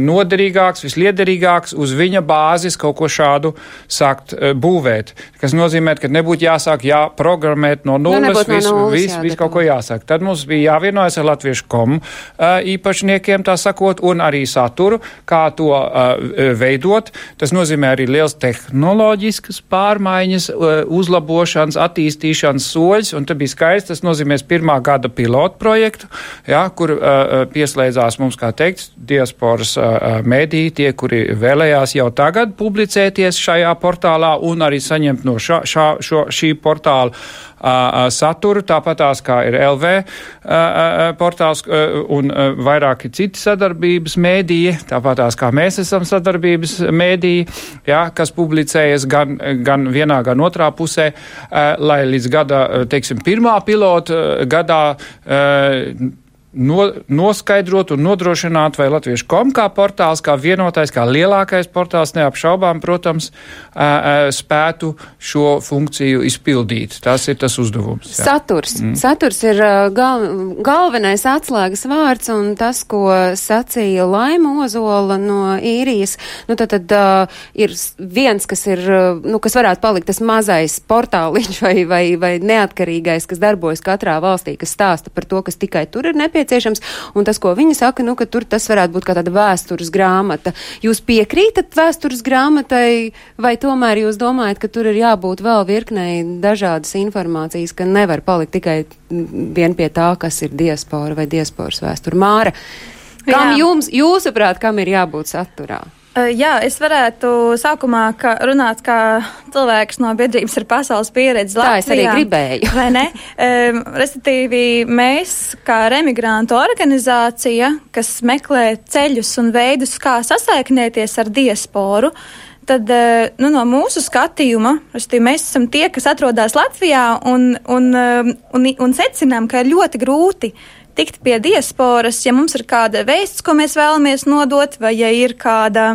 noderīgāks, visliederīgāks uz viņa bāzes kaut ko šādu sākt uh, būvēt. Kas nozīmē, ka nebūtu jāsāk jāprogrammēt no Nu, nulles, no visu, nulles visu, visu kaut ko jāsāk. Tad mums bija jāvienojas ar latviešu komu uh, īpašniekiem, tā sakot, un arī saturu, kā to uh, veidot. Tas nozīmē arī liels tehnoloģiskas pārmaiņas, uh, uzlabošanas, attīstīšanas soļus, un te bija skaisti, tas nozīmēs pirmā gada pilotu projektu, ja, kur uh, pieslēdzās mums, kā teikt, diasporas uh, mēdī, tie, kuri vēlējās jau tagad publicēties šajā portālā un arī saņemt no šā, šā, šo, šī portāla saturu, tāpatās kā ir LV portāls un vairāki citi sadarbības mēdīji, tāpatās kā mēs esam sadarbības mēdīji, jā, kas publicējas gan, gan vienā, gan otrā pusē, lai līdz gada, teiksim, pirmā pilota gadā no, noskaidrot un nodrošināt, vai Latviešu kom kā portāls, kā vienotais, kā lielākais portāls, neapšaubām, protams, spētu šo funkciju izpildīt. Tas ir tas uzdevums. jā. Saturs. Mm. Saturs ir gal, galvenais atslēgas vārds, un tas, ko sacīja Laima Ozola no īrijas, nu tad, tad uh, ir viens, kas ir, nu, kas varētu palikt tas mazais portāliņš vai, vai, vai neatkarīgais, kas darbojas katrā valstī, kas stāsta par to, kas tikai tur ir nepieciešams, un tas, ko viņi saka, nu, ka tur tas varētu būt kā tāda vēstures grāmata. Jūs piekrītat vēstures grāmatai, vai tomēr jūs domājat, ka tur ir jābūt vēl virknei dažādas informācijas, ka nevar palikt tikai vien pie tā, kas ir diaspora vai diasporas vēsture? Māra, kam Jā. jums, jūsuprāt, kam ir jābūt saturā? Jā, es varētu sākumā ka runāt kā cilvēks no biedrības ar pasaules pieredzi. Tā es arī Latvijā, gribēju. Vai ne? Um, respektīvi, mēs kā remigrantu organizācija, kas meklē ceļus un veidus, kā sasaiknēties ar diasporu, tad nu, no mūsu skatījuma mēs esam tie, kas atrodas Latvijā un, un, un, un secinām, ka ir ļoti grūti tikt pie diasporas, ja mums ir kāda vēsts, ko mēs vēlamies nodot, vai ja ir kāda,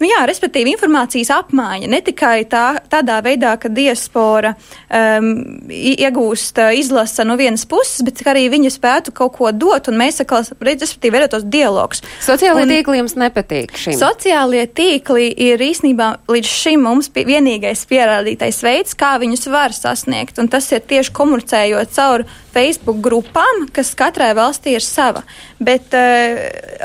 nu jā, respektīvi informācijas apmaiņa, ne tikai tā, tādā veidā, ka diaspora um, iegūst uh, izlasa no vienas puses, bet arī viņa spētu kaut ko dot, un mēs atkal, respektīvi, veidot tos dialogus. Sociālajie Un- tīkli jums nepatīk šim. Sociālie tīkli ir īstenībā līdz šim mums pie- vienīgais pierādītais veids, kā viņus var sasniegt. Un tas ir tieši komunicējot caur Facebook grupām, kas katrai valstī ir sava. Bet uh,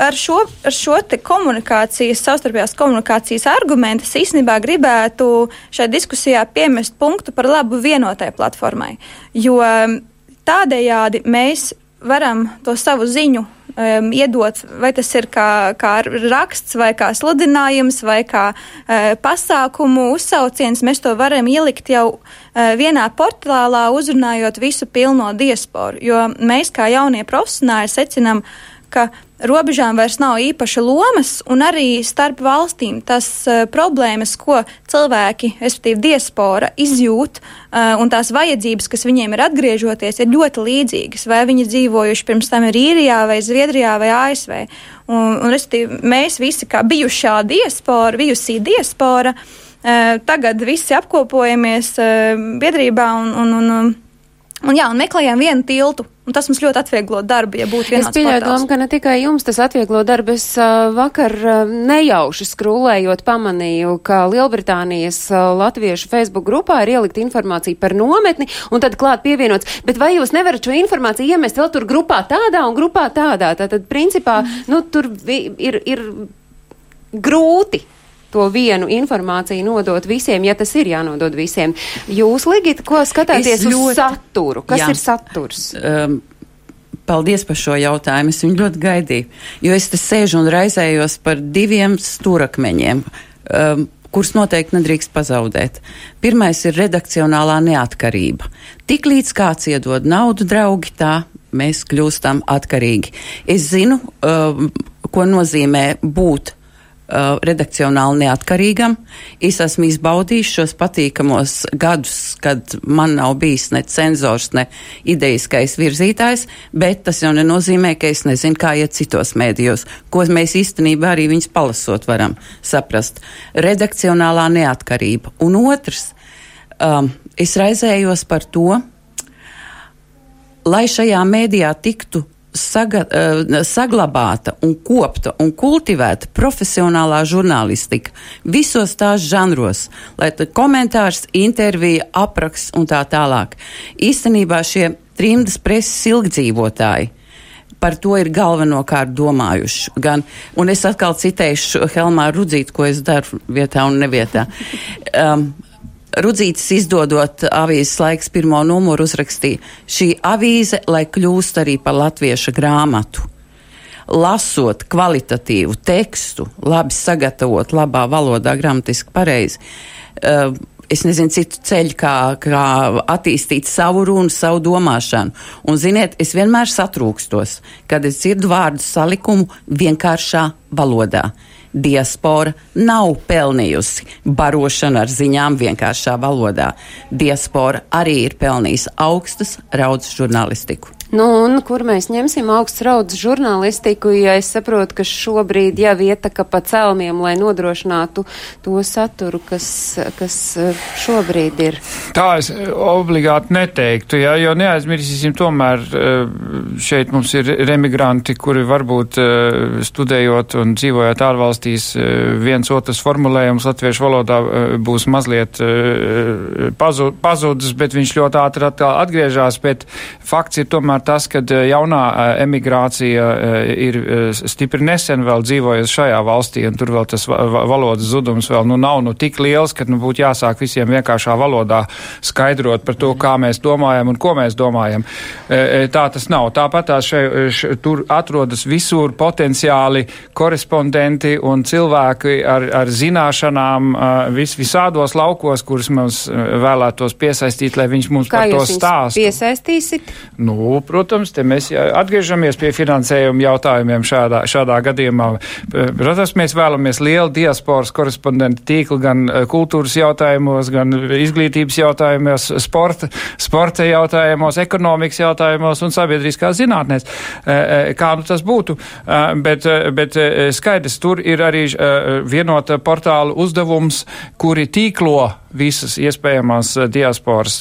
ar šo, ar šo te komunikācijas, savstarpējās komunikācijas argumentu es īstenībā gribētu šai diskusijā piemest punktu par labu vienotai platformai. Jo tādējādi mēs varam to savu ziņu um, iedot, vai tas ir kā, kā raksts, vai kā sludinājums, vai kā uh, pasākumu uzsauciens. Mēs to varam ielikt jau uh, vienā portālā, uzrunājot visu pilno diasporu. Jo mēs, kā jaunie profesionāļi, secinām, ka robežām vairs nav īpaša lomas, un arī starp valstīm tas uh, problēmas, ko cilvēki, respektīvi diaspora, izjūt, uh, un tās vajadzības, kas viņiem ir atgriežoties, ir ļoti līdzīgas. Vai viņi dzīvojuši pirms tam ir īrijā, vai Zviedrijā, vai ASV. Un, un mēs visi, kā bijušā diaspora, bijusī diaspora, uh, tagad visi apkopojamies biedrībā un, un, un, un, jā, un meklējam vienu tiltu. Un tas mums ļoti atvieglo darbu, ja būtu Es vienots pieļauju domu, ka ne tikai jums tas atvieglo darbu. Es uh, vakar uh, nejauši skrūlējot pamanīju, ka Lielbritānijas uh, latviešu Facebook grupā ir ielikt informācija par nometni un tad klāt pievienots. Bet vai jūs nevarat šo informāciju iemest vēl tur grupā tādā un grupā tādā? Tātad, principā, nu, tur vi, ir, ir grūti to vienu informāciju nodot visiem, ja tas ir jānodod visiem. Jūs, Ligita, ko skatāties Es uz ļoti- saturu? Kas Jā. ir saturs? Um, paldies par šo jautājumu. Es viņu ļoti gaidīju, jo es te sēžu un raizējos par diviem stūrakmeņiem. Um, kurus noteikti nedrīkst pazaudēt. Pirmais ir redakcionālā neatkarība. Tiklīdz kāds iedod naudu, draugi, tā mēs kļūstam atkarīgi. Es zinu, um, ko nozīmē būt uh, redakcionāli neatkarīgam. Es esmu izbaudījis šos patīkamos gadus, kad man nav bijis ne cenzors, ne idejiskais virzītājs, bet tas jau nenozīmē, ka es nezinu, kā iet citos mēdījos, ko mēs īstenībā arī viņus palasot varam saprast. Redakcionālā neatkarība. Un otrs, um, es raizējos par to, lai šajā mēdījā tiktu saga, uh, saglabāta un kopta un kultivēta profesionālā žurnālistika visos tās žanros, lai komentārs, intervija, apraksts un tā tālāk. Īstenībā šie trimdas preses ilgdzīvotāji par to ir galvenokārt domājuši. Gan, un es atkal citēšu Helmāru Rudzītu, ko es daru vietā un nevietā. Um, Rudzītis izdodot avīzes laiks pirmo numuru uzrakstīja, šī avīze, lai kļūst arī par latvieša grāmatu. Lasot kvalitatīvu tekstu, labi sagatavot, labā valodā, gramatiski pareizi, uh, es nezinu citu ceļu, kā, kā attīstīt savu runu, savu domāšanu. Un, ziniet, es vienmēr satrūkstos, kad es dzirdu vārdu salikumu vienkāršā valodā diaspora nav pelnījusi barošanu ar ziņām vienkāršā valodā. Diaspora arī ir pelnījusi augstas raudzes žurnālistiku. Nu, un kur mēs ņemsim augsts raudzes žurnālistiku, ja es saprotu, ka šobrīd jau ietaka pa celmiem, lai nodrošinātu to saturu, kas, kas eh, šobrīd ir? Tā es obligāti neteiktu, jā, jo neaizmirsīsim tomēr eh, šeit mums ir remigranti, kuri varbūt studējot un dzīvojot ārvalstīs viens otrs formulējums latviešu valodā būs mazliet pazudis, bet viņš ļoti ātri atgriežas, bet fakts ir tomēr tas, ka eh, jaunā eh, emigrācija eh, ir stipri nesen vēl dzīvojusi šajā valstī, un tur vēl tas valodas zudums vēl nu, nav nu, tik liels, ka nu, būtu jāsāk visiem vienkāršā valodā skaidrot par to, kā mēs domājam un ko mēs domājam. Tā tas nav. Tāpat tās še, še, tur atrodas visur potenciāli korespondenti un cilvēki ar, ar zināšanām vis, visādos laukos, kurus mums vēlētos piesaistīt, lai viņš mums kā par to stāsta. Piesaistīsit? Nu, Protams, te mēs atgriežamies pie finansējuma jautājumiem šādā, šādā gadījumā. Protams, mēs vēlamies lielu diasporas korespondentu tīklu gan e, kultūras jautājumos, gan izglītības jautājumos, sporta, sporta jautājumos, ekonomikas jautājumos un sabiedriskās zinātnēs. E, e, kā nu tas būtu? Bet, bet skaidrs, tur ir arī vienota portāla uzdevums, kuri tīklo visas iespējamās diasporas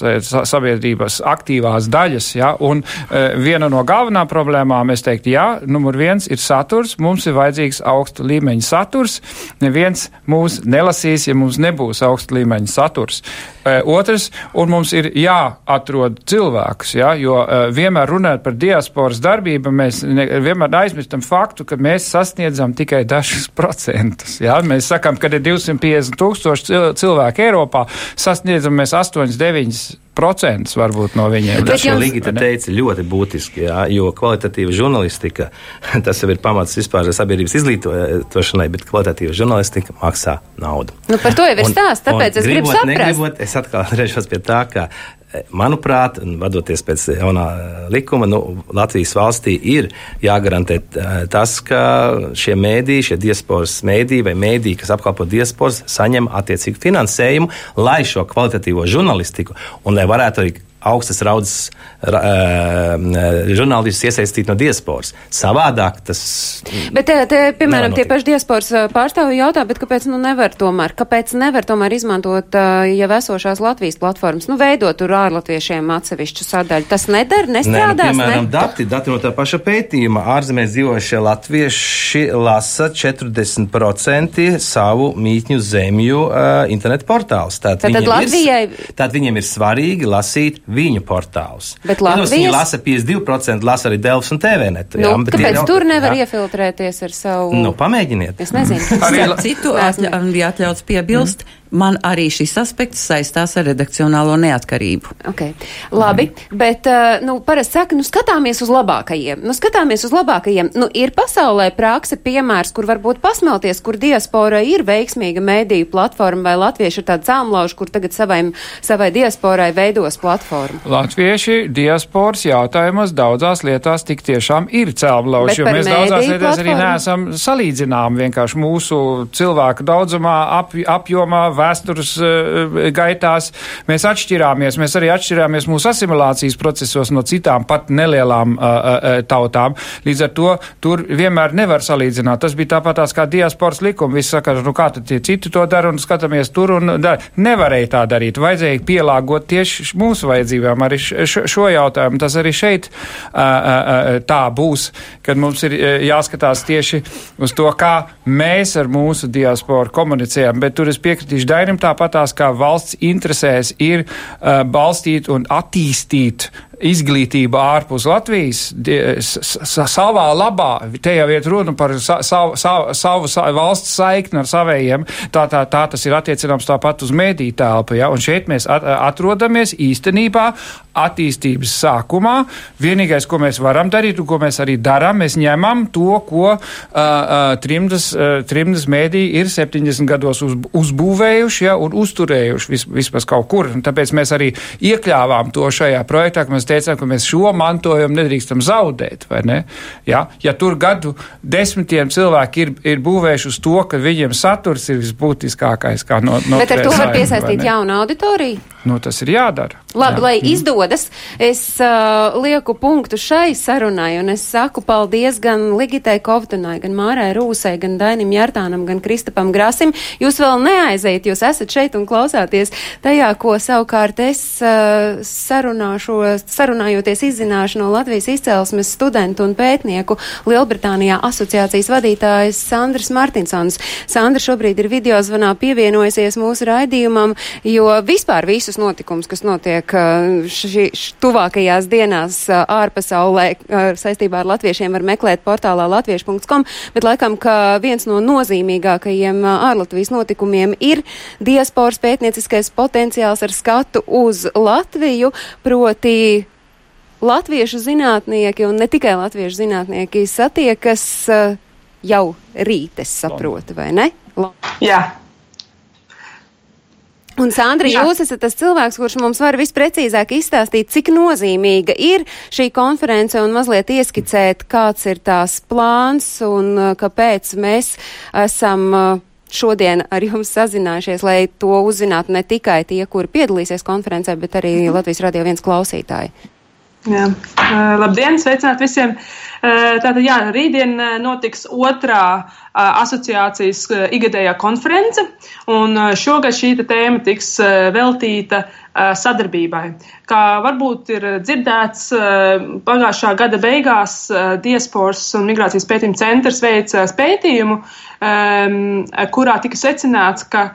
sabiedrības aktīvās daļas, ja, un Eh, viena no galvenām problēmām, es teiktu, jā, numur viens ir saturs, mums ir vajadzīgs augsta līmeņa saturs, neviens mūs nelasīs, ja mums nebūs augsta līmeņa saturs. Eh, otrs, un mums ir jāatrod cilvēkus, jā, jo eh, vienmēr runājot par diasporas darbību, mēs ne, vienmēr aizmirstam faktu, ka mēs sasniedzam tikai dažus procentus. Jā. Mēs sakam, ka ir 250 tūkstoši cilvēku Eiropā, sasniedzam mēs 8, 9 procentus varbūt no viņiem. Tas, ko Ligita teica, ļoti būtiski, jā, jo kvalitatīva žurnālistika, tas jau ir pamats vispār sabiedrības izglītošanai, bet kvalitatīva žurnālistika maksā naudu. Nu, par to jau ir stāsts, tāpēc un, es gribu saprast. Negribot, es atkal atgriežos pie tā, ka manuprāt, vadoties pēc jaunā likuma, nu, Latvijas valstī ir jāgarantē eh, tas, ka šie mēdīji, šie diasporas mēdīji vai mēdīji, kas apkalpo diasporas, saņem attiecīgu finansējumu, lai šo kvalitatīvo žurnālistiku un lai varētu arī augstas raudzes ra, uh, žurnālistus iesaistīt no diasporas. Savādāk tas. Bet, te, te, piemēram, tie paši diasporas pārstāvji jautā, bet kāpēc nu nevar tomēr, kāpēc nevar tomēr izmantot uh, jau esošās Latvijas platformas, nu veidot tur ārlatviešiem atsevišķu sadaļu? Tas nedara, nestrādās? Nē, nu, piemēram, ne? dati, dati no tā paša pētījuma. Ārzemēs dzīvojušie latvieši lasa 40% savu mītņu zemju uh, internetu portālus. Tātad, Tātad viņiem, Latvijai... ir, tātad viņiem ir svarīgi lasīt viņu portālus. Bet Latvijas... Viņi lasa 52%, lasa arī Delfs un TVNet. Nu, jā, kāpēc jau, tur nevar jā. iefiltrēties ar savu? Nu, pamēģiniet. Es nezinu. Starp citu, atļa, ja atļauts piebilst, mm. Man arī šis aspekts saistās ar redakcionālo neatkarību. Okay. Labi, bet, uh, nu, parasti saka, nu, skatāmies uz labākajiem. Nu, skatāmies uz labākajiem. Nu, ir pasaulē prakse piemērs, kur varbūt pasmelties, kur diaspora ir veiksmīga mēdīju platforma vai latvieši ir tādi cēlmlauži, kur tagad savai, savai diasporai veidos platformu. Latvieši diasporas jautājumos daudzās lietās tik tiešām ir cēlmlauži, jo mēs daudzās lietās platformu? arī neesam salīdzinām vienkārši mūsu cilvēku daudzumā, ap, apjomā, vēstures uh, gaitās. Mēs atšķirāmies, mēs arī atšķirāmies mūsu asimilācijas procesos no citām pat nelielām uh, uh, tautām. Līdz ar to tur vienmēr nevar salīdzināt. Tas bija tāpat tās kā diasporas likumi. Visi saka, nu kā tad tie citi to dara un skatāmies tur un dar. Nevarēja tā darīt. Vajadzēja pielāgot tieši mūsu vajadzībām arī šo, jautājumu. Tas arī šeit tā būs, kad mums ir jāskatās tieši uz to, kā mēs ar mūsu diasporu komunicējam. Bet tur es piekritīšu Dainim tāpatās, kā valsts interesēs ir uh, balstīt un attīstīt izglītība ārpus Latvijas, savā labā, te jau iet runa par sa, savu, savu, savu sa, valsts saikni ar savējiem, tā, tā, tā tas ir attiecināms tāpat uz mēdī telpu, ja, un šeit mēs at, atrodamies īstenībā attīstības sākumā. Vienīgais, ko mēs varam darīt un ko mēs arī darām, mēs ņemam to, ko uh, uh, trimdas, uh, trimdas mēdī ir 70 gados uz, uzbūvējuši ja, un uzturējuši vis, vispār kaut kur. Un tāpēc mēs arī iekļāvām to šajā projektā, ka mēs teicām, ka mēs šo mantojumu nedrīkstam zaudēt. Ne? Ja? ja tur gadu desmitiem cilvēki ir, ir būvējuši uz to, ka viņiem saturs ir visbūtiskākais. No, no Bet ar to var piesaistīt jaunu auditoriju? Nu, tas ir jādara. Labi, Jā. lai mm. izdodas, es uh, lieku punktu šai sarunai, un es saku paldies gan Ligitai Kovtunai, gan Mārai Rūsai, gan Dainim Jārtānam, gan Kristapam Grasim. Jūs vēl neaiziet, jūs esat šeit un klausāties tajā, ko savukārt es uh, sarunāšos, sarunājoties izzināšu no Latvijas izcelsmes studentu un pētnieku Lielbritānijā asociācijas vadītājs Sandrs Martinsons. Sandra šobrīd ir video zvanā pievienojusies mūsu raidījumam, jo vispār visu visus notikumus, kas notiek uh, šī, tuvākajās dienās uh, ārpasaulē uh, saistībā ar latviešiem var meklēt portālā latviešu.com, bet laikam, ka viens no nozīmīgākajiem ārlatvijas notikumiem ir diasporas pētnieciskais potenciāls ar skatu uz Latviju, proti latviešu zinātnieki un ne tikai latviešu zinātnieki satiekas jau rīt, es saprotu, vai ne? Jā, Un, Sandra, Jā. jūs esat tas cilvēks, kurš mums var visprecīzāk izstāstīt, cik nozīmīga ir šī konference un mazliet ieskicēt, kāds ir tās plāns un uh, kāpēc mēs esam uh, šodien ar jums sazinājušies, lai to uzzinātu ne tikai tie, kuri piedalīsies konferencē, bet arī. Latvijas radio viens klausītāji. Jā. Uh, labdien, sveicināt visiem! Uh, tātad, jā, rītdien uh, notiks otrā asociācijas igadējā konference, un šogad šī tēma tiks veltīta sadarbībai. Kā varbūt ir dzirdēts, pagājušā gada beigās Diasporas un Migrācijas pētījuma centrs veica pētījumu, um, kurā tika secināts, ka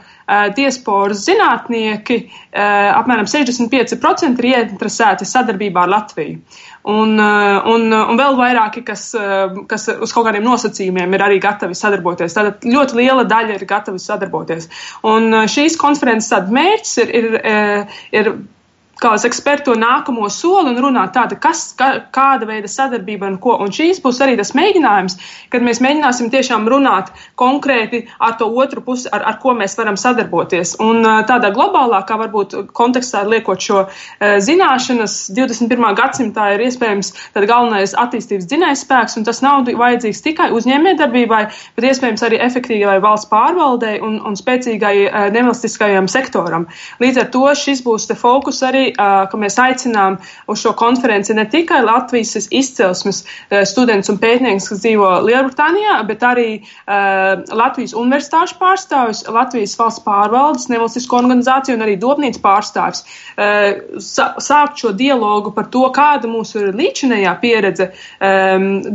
diasporas zinātnieki, eh, apmēram 65% ir ieinteresēti sadarbībā ar Latviju. Un, eh, un, un vēl vairāki, kas, kas uz kaut kādiem nosacījumiem ir arī gatavi sadarboties. Tātad ļoti liela daļa ir gatavi sadarboties. Un šīs konferences mērķis ir, ir, ir kā spērt to nākamo soli un runāt tāda, kas, kā, kāda veida sadarbība un ko. Un šīs būs arī tas mēģinājums, kad mēs mēģināsim tiešām runāt konkrēti ar to otru pusi, ar, ar ko mēs varam sadarboties. Un tādā globālākā varbūt kontekstā liekot šo zināšanas, 21. gadsimtā ir iespējams galvenais attīstības dzinējspēks, un tas nav vajadzīgs tikai uzņēmējdarbībai, bet iespējams arī efektīvai valsts pārvaldei un, un spēcīgai nevalstiskajam sektoram. Līdz ar to šis būs fokus arī ka mēs aicinām uz šo konferenci ne tikai Latvijas izcelsmes studentus un pētniekus, kas dzīvo Lielbritānijā, bet arī Latvijas universitāšu pārstāvis, Latvijas valsts pārvaldes, nevalstisko organizāciju un arī dobnīcu pārstāvis. Sākt šo dialogu par to, kāda mūsu ir līdzinējā pieredze,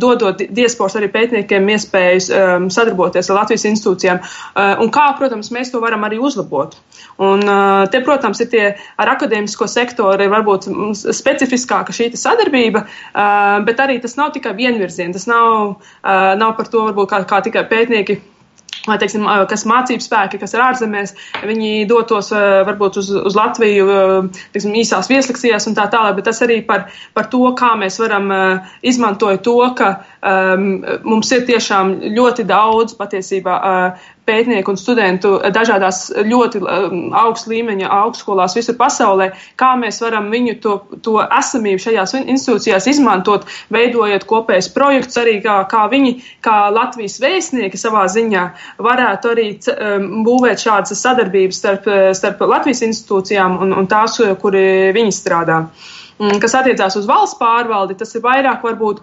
dodot diasporas arī pētniekiem iespējas sadarboties ar Latvijas institūcijām un kā, protams, mēs to varam arī uzlabot. Un te, protams, ir tie ar akadēmisko sektoru sektori varbūt specifiskāka šī sadarbība, bet arī tas nav tikai vienvirziena. Tas nav, nav par to, varbūt kā, kā tikai pētnieki Vai, teiksim, kas mācību spēki, kas ir ārzemēs, viņi dotos varbūt uz, uz Latviju teiksim, īsās vieslekcijās un tā tālāk, bet tas arī par, par to, kā mēs varam izmantot to, ka um, mums ir tiešām ļoti daudz patiesībā uh, pētnieku un studentu dažādās ļoti um, augst līmeņa augstskolās visur pasaulē, kā mēs varam viņu to, to esamību šajās institūcijās izmantot, veidojot kopējus projektus, arī kā, kā viņi, kā Latvijas vēstnieki savā ziņā, varētu arī um, būvēt šādas sadarbības starp, starp Latvijas institūcijām un, un tās, kuri viņi strādā. Mm, kas attiecās uz valsts pārvaldi, tas ir vairāk varbūt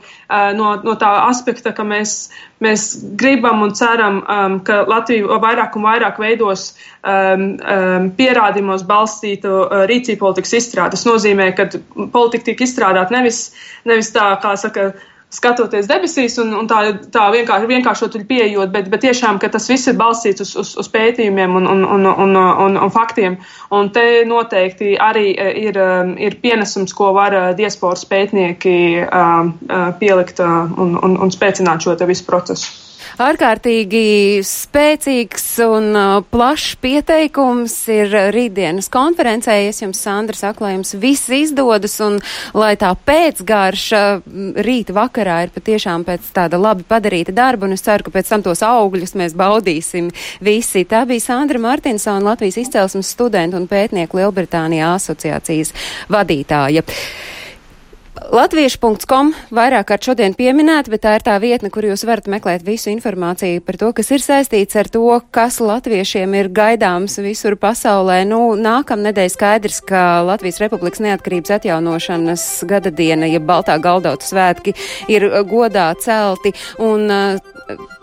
no, no tā aspekta, ka mēs, mēs gribam un ceram, ka Latvija vairāk un vairāk veidos um, um, pierādījumos balstītu rīcību politikas izstrādi. Tas nozīmē, ka politika tiek izstrādāta nevis, nevis tā, kā saka, skatoties debesīs un, un tā, tā vienkārši, vienkāršot pieejot, bet, bet tiešām, ka tas viss ir balstīts uz, uz, uz pētījumiem un, un, un, un, un, un faktiem. Un te noteikti arī e, ir, e, ir pienesums, ko var e, diasporas pētnieki pielikt un, un, un spēcināt šo visu procesu ārkārtīgi spēcīgs un uh, plašs pieteikums ir rītdienas konferencē. Es jums, Sandra, saku, lai jums viss izdodas un lai tā pēcgārša rīta vakarā ir patiešām pēc tāda labi padarīta darba un es ceru, ka pēc tam tos augļus mēs baudīsim visi. Tā bija Sandra Martinsona, Latvijas izcelsmes studenta un pētnieku Lielbritānijā asociācijas vadītāja. Latviešu.com vairāk kārt šodien pieminēta, bet tā ir tā vietne, kur jūs varat meklēt visu informāciju par to, kas ir saistīts ar to, kas latviešiem ir gaidāms visur pasaulē. Nu, nākamnedēļ skaidrs, ka Latvijas Republikas neatkarības atjaunošanas gada diena, ja Baltā galdauta svētki ir godā celti. Un, uh,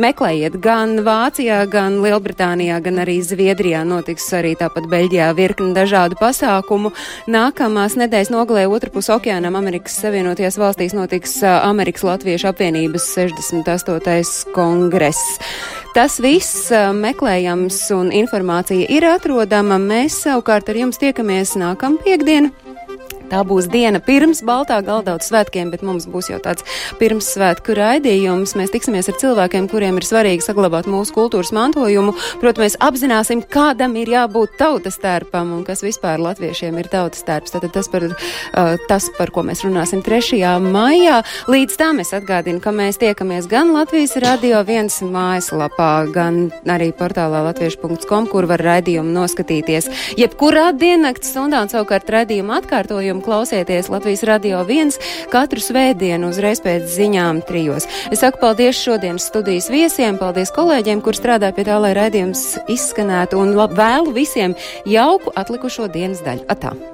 meklējiet gan Vācijā, gan Lielbritānijā, gan arī Zviedrijā. Notiks arī tāpat Beļģijā virkni dažādu pasākumu. Nākamās nedēļas nogalē otrpus okeānam Amerikas Savienotajās valstīs notiks Amerikas Latviešu apvienības 68. kongress. Tas viss meklējams un informācija ir atrodama. Mēs savukārt ar jums tiekamies nākamā piekdiena. Tā būs diena pirms Baltā galdauta svētkiem, bet mums būs jau tāds pirmssvētku raidījums. Mēs tiksimies ar cilvēkiem, kuriem ir svarīgi saglabāt mūsu kultūras mantojumu. Protams, mēs apzināsim, kādam ir jābūt tautas tērpam un kas vispār latviešiem ir tautas tērps. Tātad tas par, uh, tas, par ko mēs runāsim 3. maijā. Līdz tam es atgādinu, ka mēs tiekamies gan Latvijas radio viens mājaslapā, gan arī portālā latviešu.com, kur var raidījumu noskatīties. Jebkurā diennakts stundā un savukārt raidījumu atkārtojumu raidījumu klausieties Latvijas radio viens katru svētdienu uzreiz pēc ziņām trijos. Es saku paldies šodienas studijas viesiem, paldies kolēģiem, kur strādā pie tā, lai raidījums izskanētu un vēlu visiem jauku atlikušo dienas daļu. Atā!